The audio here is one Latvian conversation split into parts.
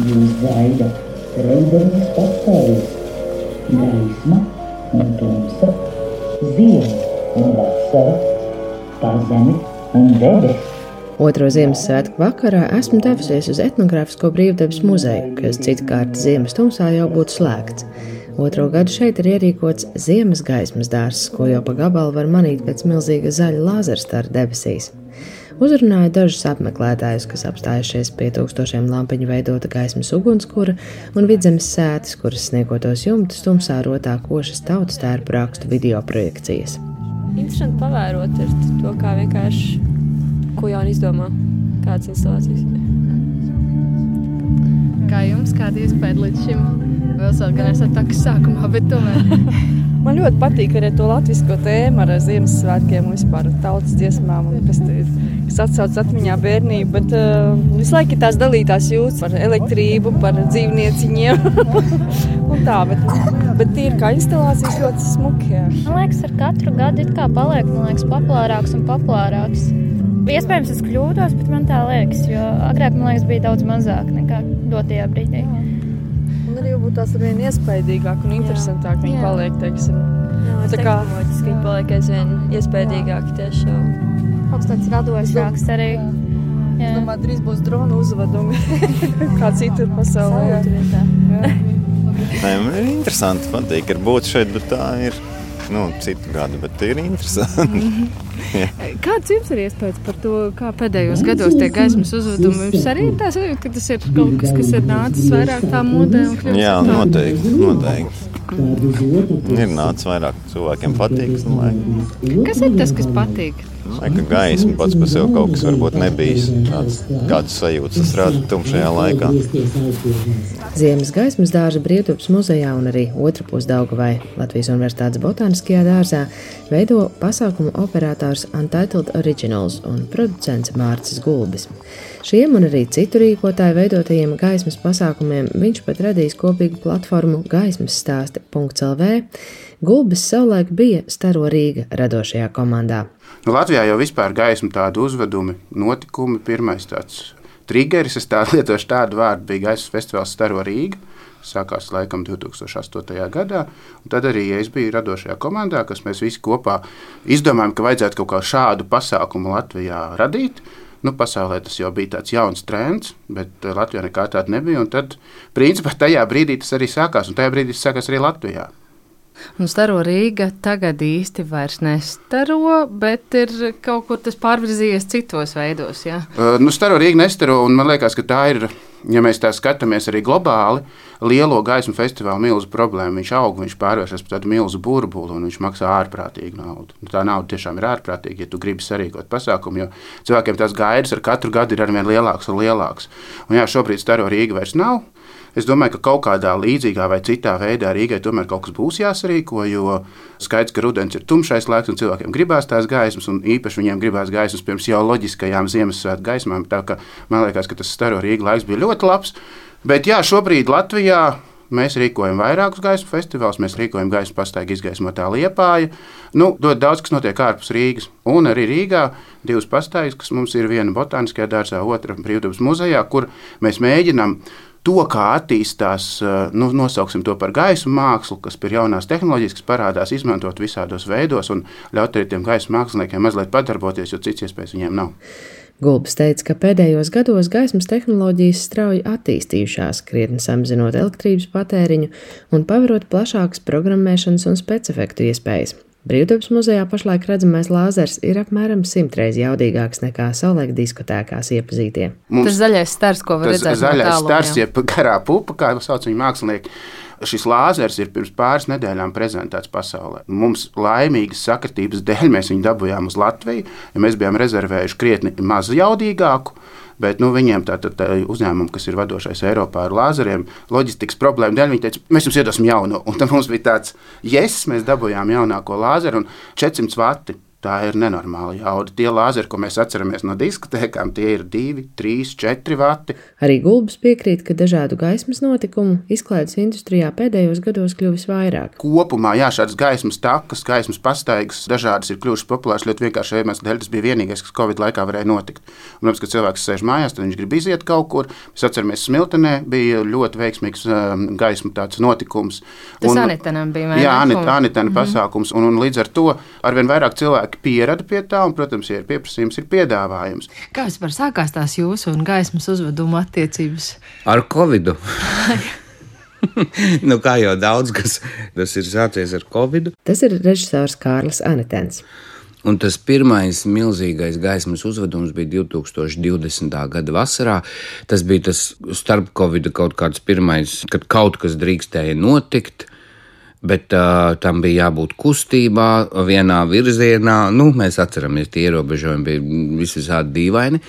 Jūs gaida skrejdenes pasaules, gaisma un tumsa, ziema un vasara, pazemi un debesis. Otro Ziemassvētku vakarā esmu devusies uz etnogrāfisko brīvdabas muzeju, kas citkārt ziemas tumsā jau būtu slēgts. Otro gadu šeit ir ierīkots ziemas gaismas dārsts, ko jau pa gabalu var manīt pēc milzīga zaļa lāzerstara debesīs. Uzrunāja dažus apmeklētājus, kas apstājušies pie tūkstošiem lampiņu veidota gaismas ugunskura un vidzemes sēdes, kuras sniegotos jumtus tumsā rotā košas tautas tērpu rakstu video projekcijas. Interesanti pavērot ir to, kā vienkārši ko jaunu izdomā, kādas instalācijas. Kā jums, kāda iespēja līdz šim? Vēl vēl gan esat tā, kas sākumā, bet tomēr. Man ļoti patīk arī to latviešu tēmu ar Ziemassvētkiem un vispār tautas dziesmām, un kas, ir, kas atsauc atmiņā bērnību. Bet uh, visu laiku ir tās dalītās jūtas par elektrību, par dzīvnieciņiem. tā, bet, bet tie ir kā instalācijas ļoti smuki. Jā. Man liekas, ar katru gadu it kā paliek liekas, populārāks un populārāks. Iespējams, es kļūdos, bet man tā liekas, jo agrāk man liekas, bija daudz mazāk nekā dotajā brīdī. Jā. Varbūt tās ar vien iespaidīgāk un interesantāk viņi paliek, teiksim. Jā, tā kā viņi paliek aizvien iespaidīgāki tiešām. Tāds radošāks arī. Jā. Es domāju, drīz būs drona uzvedumi kā citur pasaulē. Man ir interesanti, patīk, ir būt šeit, bet tā ir nu, citu gadu, bet ir interesanti. Kāds jums ir iespējas par to, kā pēdējos gados tie gaismas uzvedumi? Jums arī tā sajūta, ka tas ir kaut kas, kas ir nācis vairāk tā modē un kļūst Jā, noteikti, noteikti. Ir nācis vairāk cilvēkiem patīk. Kas ir tas, kas patīk? Domāju, ka gaisma pats par sevi kaut kas varbūt nebijis tāds, kāds sajūts tas rada tumšajā laikā. Ziemas gaismas dārza Brīvdabas muzejā un arī otrā pusdaugavai Latvijas Universitātes botāniskajā dārzā veido pasākumu operators Untitled Originals un producents Mārcis Gulbis. Šiem un arī citu rīkotāju veidotajiem gaismas pasākumiem viņš pat radīs kopīgu platformu gaismas stāsti.lv. Gulbis savulaik bija Staro Rīga radošajā komandā. Nu, Latvijā jau vispār gaisma tādu uzvedumi, notikumi, pirmais tāds triggeris, es tā lietošu tādu vārdu, bija gaismas festivāls Staro Rīga. Sākās laikam 2008. gadā. Tad arī ja es biju radošajā komandā, kas mēs visi kopā izdomājām, ka vajadzētu kaut kādu šādu pasākumu Latvijā radīt. Nu, pasaulē tas jau bija tāds jauns trends, bet Latvijā nekā tāda nebija. Tad, principā, tajā brīdī tas arī sākās, un tajā brīdī tas sākās arī Latvijā. Un staro Rīga tagad īsti vairs nestaro, bet ir kaut kur tas pārvirzījies citos veidos. Ja? Uh, nu, staro Rīga nestaro, un man liekas, ka tā ir, ja mēs tā skatāmies arī globāli, lielo gaismu festivālu milzu problēmu. Viņš aug, viņš pārvēršas par tādu milzu burbuli, un viņš maksā ārprātīgu naudu. Un tā nauda tiešām ir ārprātīga, ja tu gribi sarīkot pasākumu, jo cilvēkiem tās gaidas ar katru gadu ir arvien lielākas un lielākas. Un jā, šobrīd staro Rīga vairs nav. Es domāju, ka kaut kādā līdzīgā vai citā veidā Rīgai tomēr kaut kas būs jāsarīko, jo skaidrs, ka rudens ir tumšais laiks un cilvēkiem gribās tās gaismas, un īpaši viņiem gribās gaismas pirms jau loģiskajām Ziemassvētku gaismām. Tā kā man liekas, ka tas staro Rīga laiks bija ļoti labs. Bet jā, šobrīd Latvijā Mēs rīkojam vairākus gaisa festivālus, mēs rīkojam gaisa pastaigu izgaismotā liepāja. Nu, ļoti daudz kas notiek ārpus Rīgas. Un arī Rīgā divas pastaigas, kas mums ir viena botāniskajā dārzā, otra brīvdabas muzejā, kur mēs mēģinām to, kā attīstās, nu, nosauksim to par gaisa mākslu, kas ir jaunās tehnoloģijas, kas parādās, izmantot visādos veidos un ļaut arī tiem gaisa māksliniekiem mazliet padarboties, jo cits iespējas viņiem nav. Gulbis teica, ka pēdējos gados gaismas tehnoloģijas strauji attīstījušās, krietni samazinot elektrības patēriņu un paverot plašākas programmēšanas un specifektu iespējas. Brīvdabas muzejā pašlaik redzamais lāzers ir apmēram simtreiz jaudīgāks nekā savulaik diskotēkās iepazītie. Mums, tas zaļais stars, ko var redzēt. Zaļais no stars, jeb garā pupa, kā sauc viņu mākslinieki. Šis lāzers ir pirms pāris nedēļām prezentēts pasaulē. Mums laimīgas sakritības dēļ mēs viņu dabūjām uz Latviju, jo mēs bijām rezervējuši krietni mazjaudīgāku. Bet nu, viņiem tā, tā, tā uzņēmumi, kas ir vadošais Eiropā ar lāzeriem, loģistikas problēmu dēļ, viņi teica, mēs jums iedosim jaunu. Un tad mums bija tāds, yes, mēs dabūjām jaunāko lāzeru un 400 vati Tā ir nenormāla jauda. Tie lāzeri, ko mēs atceramies no diskotēkām, tie ir 2, 3, 4 vati. Arī Gulbis piekrīt, ka dažādu gaismas notikumu izklaides industrijā pēdējos gados kļuvis vairāk. Kopumā, jā, šādas gaismas takas, gaismas pastaigas, dažādas ir kļuvušas populāras ļoti vienkārši iemeslu dēļ. Tas bija vienīgais, kas Covid laikā varēja notikt. Un, protams, kad cilvēks sēž mājās, tad viņš grib iziet kaut kur. Mēs atceramies, Smiltenē bija ļoti veiksmīgs um, gaismu notikums. Tas Anitenam bija. Jā, Anitena mm -hmm. pasākums. Un, un līdz ar to arvien vairāk cilvēku cilvēki pierada pie tā, un, protams, ja ir pieprasījums, ir piedāvājums. Kā vispār sākās tās jūsu un gaismas uzveduma attiecības? Ar Covid. nu, kā jau daudz kas tas ir sācies ar Covid. Tas ir režisors Kārlis Anetens. Un tas pirmais milzīgais gaismas uzvedums bija 2020. gada vasarā. Tas bija tas starp Covid kaut kāds pirmais, kad kaut kas drīkstēja notikt bet uh, tam bija jābūt kustībā, vienā virzienā. Nu, mēs atceramies, tie ierobežojumi bija visādi dīvaini.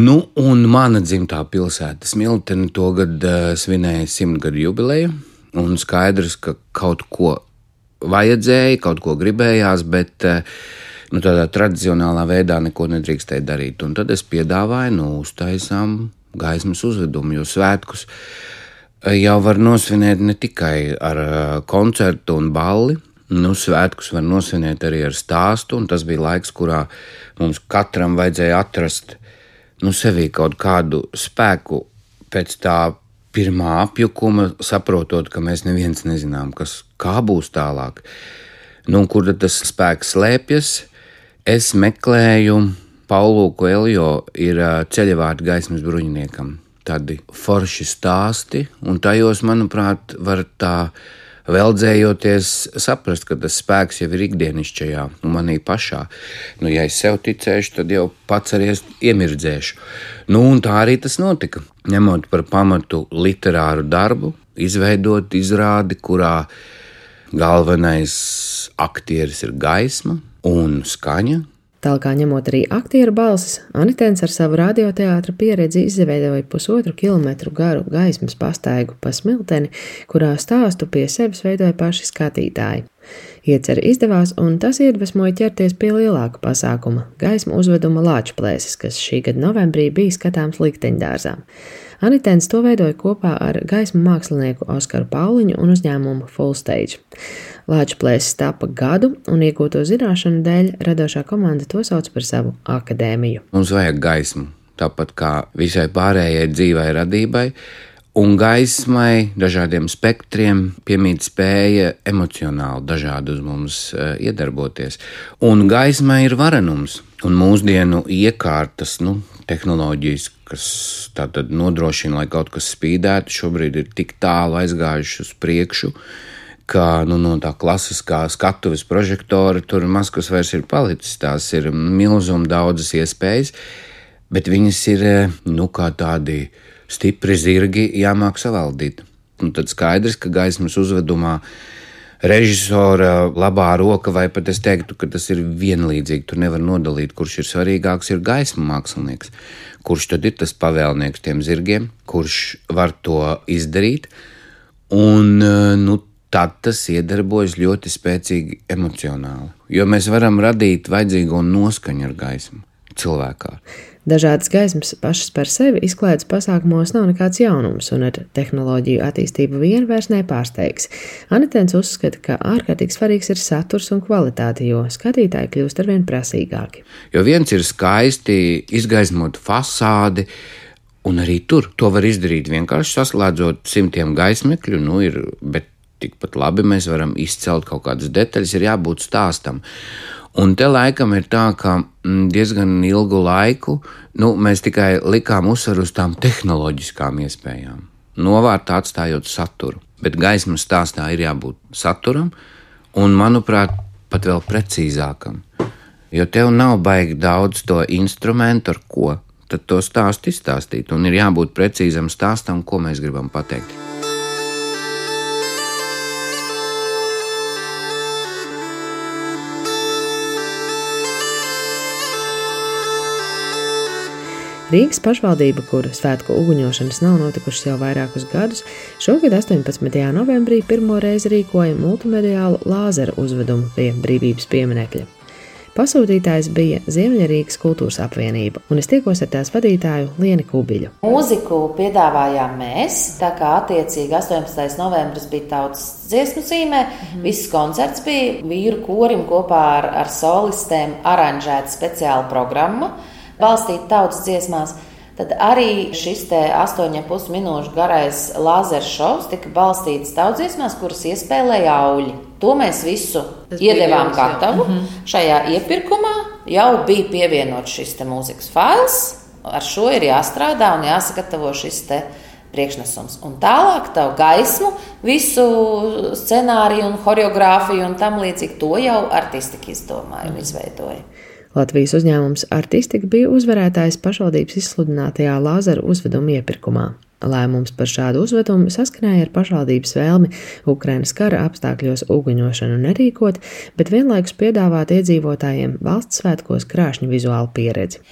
Nu, un mana dzimtā pilsēta Smiltene to gadu uh, svinēja simtgadu jubileju, un skaidrs, ka kaut ko vajadzēja, kaut ko gribējās, bet uh, nu, tādā tradicionālā veidā neko nedrīkstēja darīt. Un tad es piedāvāju, nu, uztaisām gaismas uzvedumu, jo svētkus jau var nosvinēt ne tikai ar koncertu un balli. Nu, svētkus var nosvinēt arī ar stāstu, un tas bija laiks, kurā mums katram vajadzēja atrast nu, sevī kaut kādu spēku pēc tā pirmā apjukuma, saprotot, ka mēs neviens nezinām, kas, būs tālāk. Nu, kur tas spēks slēpjas? Es meklēju Paulu Koeljo, ir ceļavārdu gaismas bruņiniekam tādi forši stāsti, un tajos, manuprāt, var tā veldzējoties, saprast, ka tas spēks jau ir ikdienišķajā, un manī pašā. Nu, ja es sev ticēšu, tad jau pats arī iemirdzēšu. Nu, un tā arī tas notika. Ņemot par pamatu literāru darbu, izveidot izrādi, kurā galvenais aktieris ir gaisma un skaņa, Tālāk, ņemot arī aktieru balsis, Anitēns ar savu radioteātra pieredzi izveidoja pusotru kilometru garu gaismas pastaigu pa smilteni, kurā stāstu pie sevis veidoja paši skatītāji. Iecer izdevās, un tas iedvesmoja ķerties pie lielāka pasākuma - gaismu uzveduma Lāčplēsis, kas šī gada novembrī bija skatāms likteņdārzā. Anitēns to veidoja kopā ar gaismu mākslinieku Oskaru Pauliņu un uzņēmumu Full Stage. Lāča plēsis tapa gadu, un iegūto zināšanu dēļ radošā komanda to sauc par savu akadēmiju. Mums vajag gaismu, tāpat kā visai pārējai dzīvai radībai. Un gaismai, dažādiem spektriem piemīt spēja emocionāli dažādi uz mums uh, iedarboties. Un gaismai ir varenums, un mūsdienu iekārtas, nu, tehnoloģijas, kas tātad nodrošina, lai kaut kas spīdētu, šobrīd ir tik tālu aizgājušas uz priekšu, ka nu, no tā klasiskā skatuves prožektora tur maz kas vairs ir palicis. Tās ir milzīgi daudzas iespējas, bet viņas ir nu, kā tādi stipri zirgi jāmāk savaldīt. Un tad skaidrs, ka gaismas uzvedumā režisora labā roka, vai pat es teiktu, ka tas ir vienlīdzīgi. Tur nevar nodalīt, kurš ir svarīgāks, ir gaismu mākslinieks. Kurš tad ir tas pavēlnieks tiem zirgiem, kurš var to izdarīt. Un, nu, tad tas iedarbojas ļoti spēcīgi emocionāli. Jo mēs varam radīt vajadzīgo noskaņu ar gaismu cilvēkā. Dažādas gaismas pašas par sevi izklaides pasākumos nav nekāds jaunums, un ar tehnoloģiju attīstību vien vairs nepārsteigs. Anitens uzskata, ka ārkārtīgi svarīgs ir saturs un kvalitāte, jo skatītāji kļūst arvien prasīgāki. Jo viens ir skaisti izgaismot fasādi, un arī tur to var izdarīt vienkārši saslēdzot simtiem gaismekļu, nu ir, bet tikpat labi mēs varam izcelt kaut kādas detaļas, ir jābūt stāstam. Un te laikam ir tā, ka mm, diezgan ilgu laiku nu, mēs tikai likām uzsvaru uz tām tehnoloģiskām iespējām, novārtā atstājot saturu. Bet gaismas stāstā ir jābūt saturam, un, manuprāt, pat vēl precīzākam. Jo tev nav baigi daudz to instrumentu, ar ko tad to stāstu izstāstīt, un ir jābūt precīzam stāstam, ko mēs gribam pateikt. Rīgas pašvaldība, kur svētku uguņošanas nav notikušas jau vairākus gadus, šogad 18. novembrī pirmo reizi rīkoja multimediālu lāzeru uzvedumu pie brīvības pieminekļa. Pasūtītājs bija Ziemeļrīgas kultūras apvienība, un es tikos ar tās vadītāju Lieni Kubiļu. Mūziku piedāvājām mēs, tā kā attiecīgi 18. novembris bija tautas dziesmu zīmē, mm. viss koncerts bija vīru korim kopā ar, ar solistēm aranžēta speciāla programma, balstīta tautas dziesmās. Tad arī šis 8,5 minūšu garais lāzera šovs tika balstīts tautsdziesmās, kuras iespēlēja auļi. To mēs visu Tas iedevām gatavu. Mm -hmm. Šajā iepirkumā jau bija pievienots šis mūzikas fails. Ar šo ir jāstrādā un jāsagatavo šis priekšnesums. Un tālāk tā gaismu, visu scenāriju un choreogrāfiju un tam līdzīgi to jau artisti izdomāja un izveidoja. Latvijas uzņēmums Artistika bija uzvarētājs pašvaldības izsludinātajā lāzeru uzveduma iepirkumā. Lēmums par šādu uzvedumu saskanēja ar pašvaldības vēlmi Ukrainas kara apstākļos uguņošanu nerīkot, bet vienlaikus piedāvāt iedzīvotājiem valsts svētkos krāšņu vizuālu pieredzi.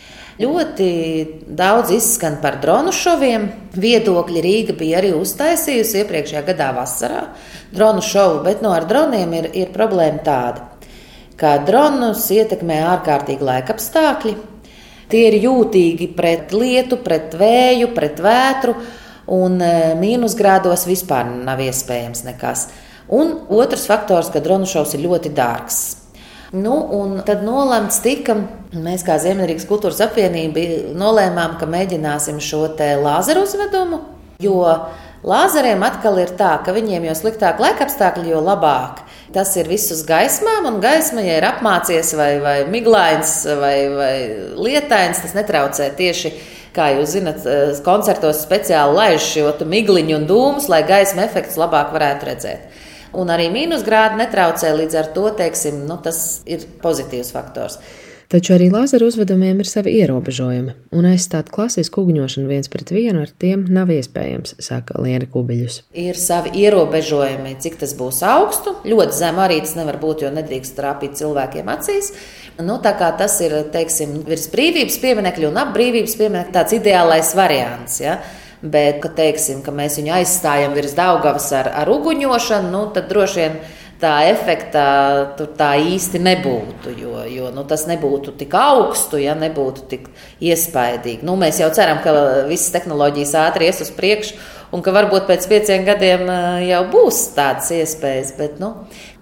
Ļoti daudz izskan par dronu šoviem. Viedokļi Rīga bija arī uztaisījusi iepriekšējā gadā vasarā dronu šovu, bet no ar droniem ir, ir problēma tāda ka dronus ietekmē ārkārtīgi laika apstākļi. Tie ir jūtīgi pret lietu, pret vēju, pret vētru, un e, mīnusgrādos vispār nav iespējams nekas. Un otrs faktors, ka dronu šovs ir ļoti dārgs. Nu, tad nolemts tika, mēs kā Ziemeļrīgas kultūras apvienība nolēmām, ka mēģināsim šo lāzeru uzvedumu, jo lāzeriem atkal ir tā, ka viņiem jo sliktāk laika apstākļi, jo labāk tas ir viss uz gaismām, un gaisma, ja ir apmācies vai, vai miglains vai, vai lietains, tas netraucē tieši. Kā jūs zinat, eh, koncertos speciāli laiž šo migliņu un dūmus, lai gaisma efekts labāk varētu redzēt. Un arī mīnusgrādi netraucē, līdz ar to teiksim, nu, tas ir pozitīvs faktors. Taču arī lāzeru uzvedumiem ir savi ierobežojumi, un aizstāt klasisku ugņošanu viens pret vienu ar tiem nav iespējams, saka Liena Kubiļus. Ir savi ierobežojumi, cik tas būs augstu. Ļoti zem arī tas nevar būt, jo nedrīkst trāpīt cilvēkiem acīs. Nu, tas ir teiksim, virs brīvības pieminiekļa un ap brīvības pieminiekļa tāds ideālais variants. Ja? Bet, ka, teiksim, ka mēs viņu aizstājam virs Daugavas ar, ar uguņošanu, nu, tad droši vien tā efekta tur tā īsti nebūtu. Jo, jo nu, tas nebūtu tik augstu, ja nebūtu tik iespaidīgi. Nu, mēs jau ceram, ka visas tehnoloģijas ātri ies uz priekšu. Un ka varbūt pēc pieciem gadiem jau būs tādas iespējas. Bet, nu.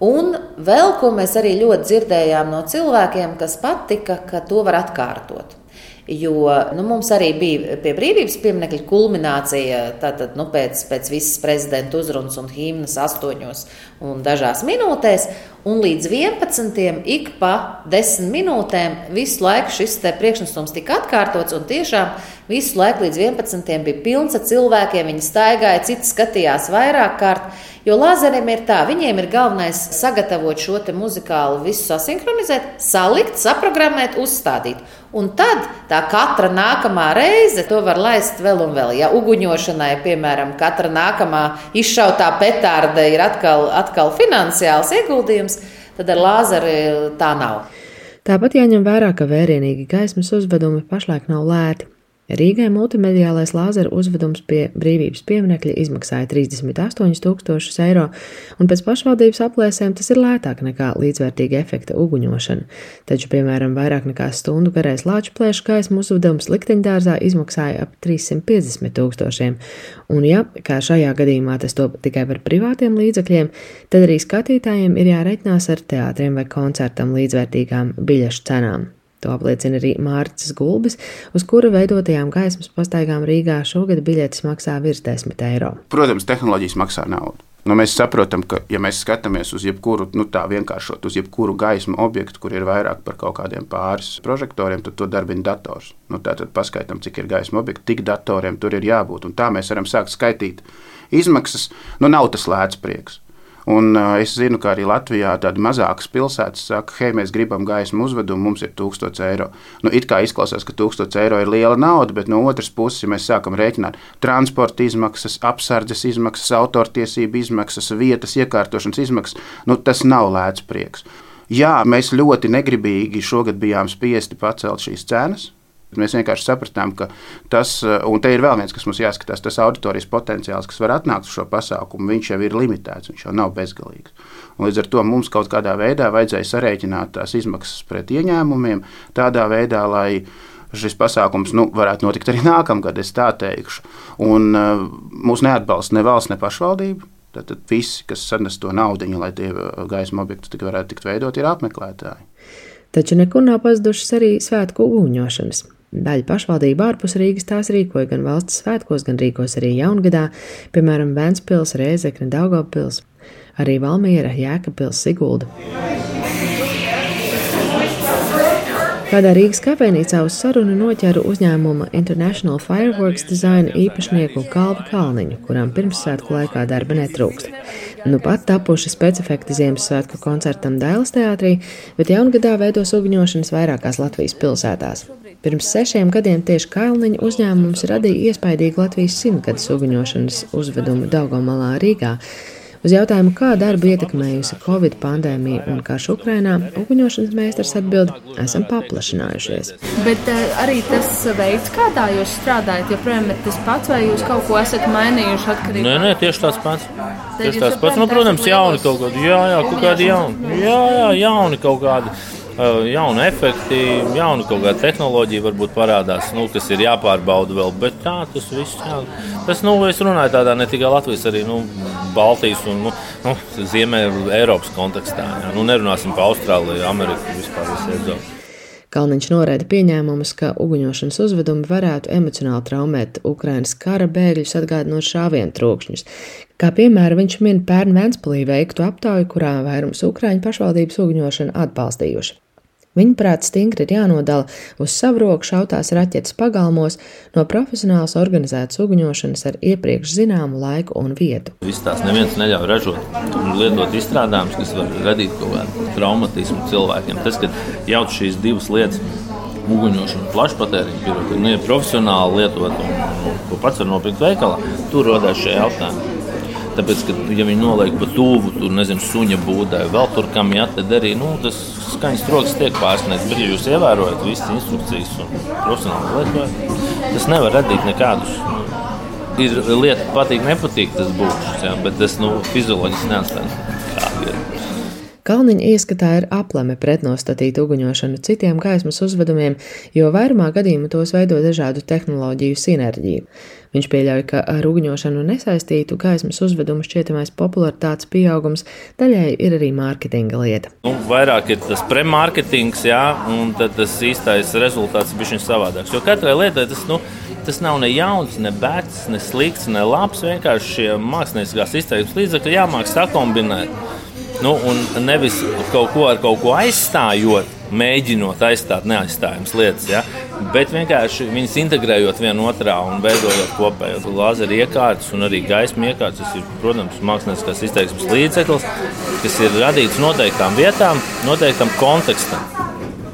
Un vēl ko mēs arī ļoti dzirdējām no cilvēkiem, kas patika, ka to var atkārtot. Jo nu, mums arī bija pie brīvības pieminiekļa kulminācija tātad, nu, pēc, pēc visas prezidenta uzrunas un himnas astoņos un dažās minūtēs. Un līdz 11. ik pa 10 minūtēm visu laiku šis priekšnesums tika atkārtots. Tiešām visu laiku līdz 11. bija pilns ar cilvēkiem. Viņi staigāja, citi skatījās vairāk kārt. Jo lazeriem ir tā, viņiem ir galvenais sagatavot šo muzikālu, visu sasinhronizēt, salikt, saprogrammēt, uzstādīt. Un tad tā katra nākamā reize to var laist vēl un vēl. Ja uguņošanai, piemēram, katra nākamā izšautā petārde ir atkal, atkal finansiāls ieguldījums, tad ar lāzeri tā nav. Tāpat jāņem vērā, ka vērienīgi gaismas uzvedumi pašlaik nav lēti. Rīgai multimediālais lāzera uzvedums pie brīvības pieminiekļa izmaksāja 38,000 eiro, un pēc pašvaldības aplēsēm tas ir lētāk nekā līdzvērtīga efekta uguņošana. Taču, piemēram, vairāk nekā stundu garais lāču plēšu gaismu uzvedums likteņdārzā izmaksāja ap 350 tūkstošiem, un ja, kā šajā gadījumā tas top tikai par privātiem līdzekļiem, tad arī skatītājiem ir jāreikinās ar teātriem vai koncertam līdzvērtīgām biļešu cenām. To apliecina arī Mārcis Gulbis, uz kura veidotajām gaismas pastaigām Rīgā šogad biļetes maksā virs 10 eiro. Protams, tehnoloģijas maksā naudu. Nu, mēs saprotam, ka, ja mēs skatāmies uz jebkuru, nu, tā vienkāršot, uz jebkuru gaismu objektu, kur ir vairāk par kaut kādiem pāris prožektoriem, tad to darbina dators. Nu, Tātad paskaidām, cik ir gaisma objekti, tik datoriem tur ir jābūt. Un tā mēs varam sākt skaitīt izmaksas. Nu, nav tas lēts prieks. Un, uh, es zinu, ka arī Latvijā tādas mazākas pilsētas saka, hei, mēs gribam gaismu uzvedumu, mums ir 1000 eiro. Nu, it kā izklausās, ka 1000 eiro ir liela nauda, bet no otras puses, ja mēs sākam rēķināt transporta izmaksas, apsardzes izmaksas, autortiesību izmaksas, vietas iekārtošanas izmaksas, nu, tas nav lēts prieks. Jā, mēs ļoti negribīgi šogad bijām spiesti pacelt šīs cenas. Mēs vienkārši sapratām, ka tas, un te ir vēl viens, kas mums jāskatās, tas auditorijas potenciāls, kas var atnākt uz šo pasākumu, viņš jau ir limitēts, viņš jau nav bezgalīgs. Un līdz ar to mums kaut kādā veidā vajadzēja sarēķināt tās izmaksas pret ieņēmumiem, tādā veidā, lai šis pasākums nu, varētu notikt arī nākamgad, es tā teikšu. Un, uh, mūs neatbalsta ne valsts, ne pašvaldība. Tad, tad visi, kas sanes to naudu, lai tie gaisma objekti varētu tikt veidot, ir apmeklētāji. Taču nekur nav pazudušas arī svētku uguņošanas. Daļa pašvaldība ārpus Rīgas tās rīkoja gan valsts svētkos, gan rīkos arī jaungadā, piemēram, Vēncpils, Rēzekne, Daugavpils, arī Valmiera, Jēkabpils, Sigulda. Kādā Rīgas kafejnīcā uz sarunu noķēru uzņēmuma International Fireworks Design īpašnieku Kalvu Kalniņu, kurām pirmssvētku laikā darba netrūkst. Nu pat tapuši specifekti Ziemassvētku koncertam Dailas teātrī, bet jaungadā veidos ugņošanas vairākās Latvijas pilsētās. Pirms sešiem gadiem tieši Kalniņa uzņēmums radīja iespaidīgu Latvijas simtgades ugņošanas uzvedumu Daugomalā Rīgā. Uz jautājumu, kā darbu ietekmējusi Covid pandēmija un karš Ukrainā, uguņošanas meistars atbild, esam paplašinājušies. Bet uh, arī tas veids, kādā jūs strādājat, joprojām ir tas pats, vai jūs kaut ko esat mainījuši atkarībā? Nē, nē, tieši tāds pats. Tieši tāds pats. Nu, protams, jauni kaut kādi, jā, jā, kaut kādi jauni. Jā, jā, jauni kaut kādi jauni efekti, jauna kaut kāda tehnoloģija varbūt parādās, nu, kas ir jāpārbauda vēl. Bet tā tas viss, jā. tas, nu, es runāju tādā ne tikai Latvijas, arī nu, Baltijas un nu, nu, Ziemeļa Eiropas kontekstā. Jā. Nu, nerunāsim par Austrāliju, Ameriku vispār visiem. Kalniņš noraida pieņēmumus, ka uguņošanas uzvedumi varētu emocionāli traumēt Ukrainas kara bēgļus, atgādinot šāvienu trokšņus. Kā piemēru viņš min pērn Ventspilī veiktu aptauju, kurā vairums Ukraiņu pašvaldības uguņošanu atbalstījuši. Viņa prāt stingri ir jānodala uz savu roku šautās raķetes pagalmos no profesionāls organizētas uguņošanas ar iepriekš zināmu laiku un vietu. Tās neviens neļauj ražot un lietot izstrādājumus, kas var radīt kaut kādu traumatismu cilvēkiem. Tas, ka jauc šīs divas lietas uguņošanu, plašpatēriņu pirotehniku, nu, ja profesionāli lietot un, ko pats var nopirkt veikalā, tur rodās šie jautājumi. Tāpēc, ka, ja viņi noliek pa tuvu, tur nezinu, suņa būdai, vēl tur kam jā, tad arī nu, tas skaņas troksnis tiek pārsniegts. Bet, ja jūs ievērojat visas instrukcijas un profesionāli lietojat, tas nevar radīt nekādus. Nu, ir lieta, patīk, nepatīk tas būs, jā, bet tas nu, fizioloģiski neatstājas. Kalniņa ieskatā ir aplame pretnostatīt uguņošanu citiem gaismas uzvedumiem, jo vairumā gadījumu tos veido dažādu tehnoloģiju sinerģiju. Viņš pieļauj, ka ar uguņošanu nesaistītu gaismas uzvedumu šķietamais popularitātes pieaugums daļai ir arī mārketinga lieta. Nu, vairāk ir tas premārketings, jā, un tas īstais rezultāts ir bijis savādāks. Jo katrai lietai tas, nu, tas nav ne jauns, ne bēts, ne slikts, ne labs. Vienkārši šie mākslinieciskās izteiksmes līdzekļi jāmāk sakombinēt. Nu, un nevis kaut ko ar kaut ko aizstājot, mēģinot aizstāt neaizstājamas lietas, ja? bet vienkārši viņas integrējot vienā otrā un veidojot kopēju lāzeru iekārtas un arī gaismu iekārtas. Tas ir, protams, mākslinieckās izteiksmes līdzeklis, kas ir radīts noteiktām vietām, noteiktam kontekstam.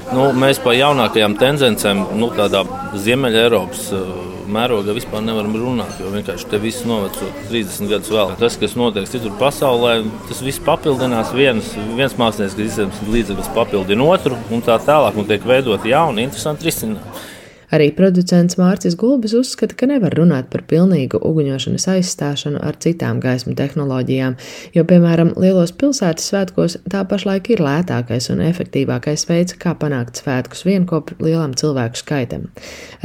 Nu, mēs par jaunākajām tendencēm, nu, tādā Ziemeļ-Eiropas uh, mērogā vispār nevaram runāt, jo vienkārši te viss noveco 30 gadus vēl. Tas, kas notiek citur pasaulē, tas viss papildinās. Viens, viens mākslinieks, kas izsaka līdzekļus, papildina otru, un tā tālāk, un tiek veidot jauni, interesanti risinājumi. Arī producents Mārcis Gulbis uzskata, ka nevar runāt par pilnīgu uguņošanas aizstāšanu ar citām gaismu tehnoloģijām, jo, piemēram, lielos pilsētas svētkos tā pašlaik ir lētākais un efektīvākais veids, kā panākt svētkus vienkop lielam cilvēku skaitam.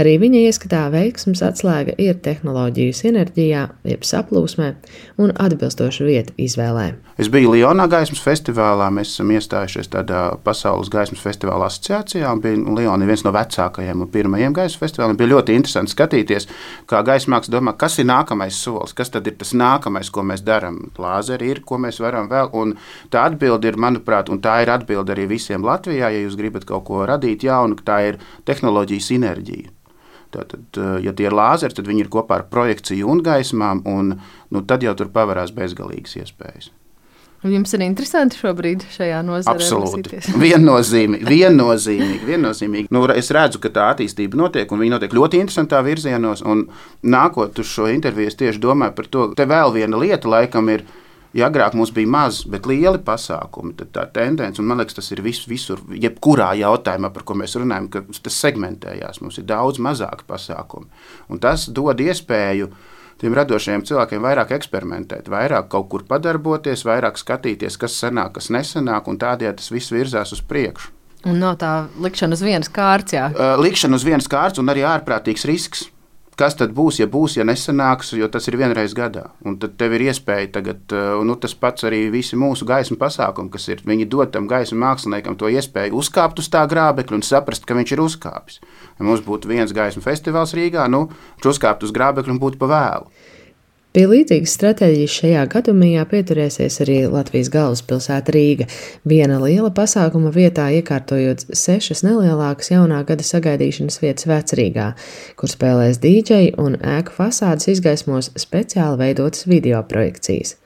Arī viņa ieskatā veiksmes atslēga ir tehnoloģiju sinerģijā, jeb saplūsmē un atbilstošu vietu izvēlē. Es biju Lionā gaismas festivālā, mēs esam iestājušies tādā pasaules gaismas festivāla asociācijā, un bija Liona viens no vecākajiem un pirmajiem gaisa festivāliem. Bija ļoti interesanti skatīties, kā gaisa mākslinieks domā, kas ir nākamais solis, kas tad ir tas nākamais, ko mēs darām. Lāzeri ir, ko mēs varam vēl. Un tā atbilde ir, manuprāt, un tā ir atbilde arī visiem Latvijā, ja jūs gribat kaut ko radīt jaunu, tā ir tehnoloģija sinerģija. Tātad, eh, ja tie ir lāzeri, tad viņi ir kopā ar projekciju un gaismām, un nu, tad jau tur pavarās bezgalīgas iespējas. Jums ir interesanti šobrīd šajā nozarē. Absolūti. Viennozīmīgi. viennozīmīgi, viennozīmīgi. Nu, es redzu, ka tā attīstība notiek, un viņa notiek ļoti interesantā virzienos. Nākot uz šo interviju, es tieši domāju par to, ka te vēl viena lieta laikam ir Ja agrāk mums bija maz, bet lieli pasākumi, tad tā tendence, un man liekas, tas ir vis, visur, jebkurā jautājumā, par ko mēs runājam, ka tas segmentējās. Mums ir daudz mazāk pasākumu. Un tas dod iespēju tiem radošajiem cilvēkiem vairāk eksperimentēt, vairāk kaut kur padarboties, vairāk skatīties, kas sanāk, kas nesanāk, un tādējādi tas viss virzās uz priekšu. Un no tā likšana uz vienas kārtas. Uh, likšana uz vienas kārtas un arī ārprātīgs risks. Kas tad būs, ja būs, ja nesanāks, jo tas ir vienreiz gadā. Un tad tev ir iespēja tagad, uh, nu, tas pats arī visi mūsu gaismu pasākumi, kas ir. Viņi dod tam gaismu māksliniekam to iespēju uzkāpt uz tā grābekļa un saprast, ka viņš ir uzkāpis. Ja mums būtu viens gaismu festivāls Rīgā, nu, viņš uzkāpt uz grābekļa un būtu pa vēlu. Pie līdzīgas stratēģijas šajā gadījumā pieturēsies arī Latvijas galvaspilsēta Rīga. Viena liela pasākuma vietā iekārtojot sešas nelielākas jaunā gada sagaidīšanas vietas vecrīgā, kur spēlēs dīdžeji un ēku fasādes izgaismos speciāli veidotas video projekcijas.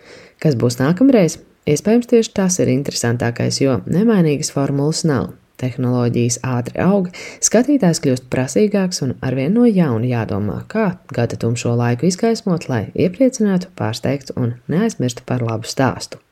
Kas būs nākamreiz? Iespējams, tieši tas ir interesantākais, jo nemainīgas formulas nav. Tehnoloģijas ātri aug, skatītājs kļūst prasīgāks un arvien no jauna jādomā, kā gada tumšo laiku izgaismot, lai iepriecinātu, pārsteigtu un neaizmirstu par labu stāstu.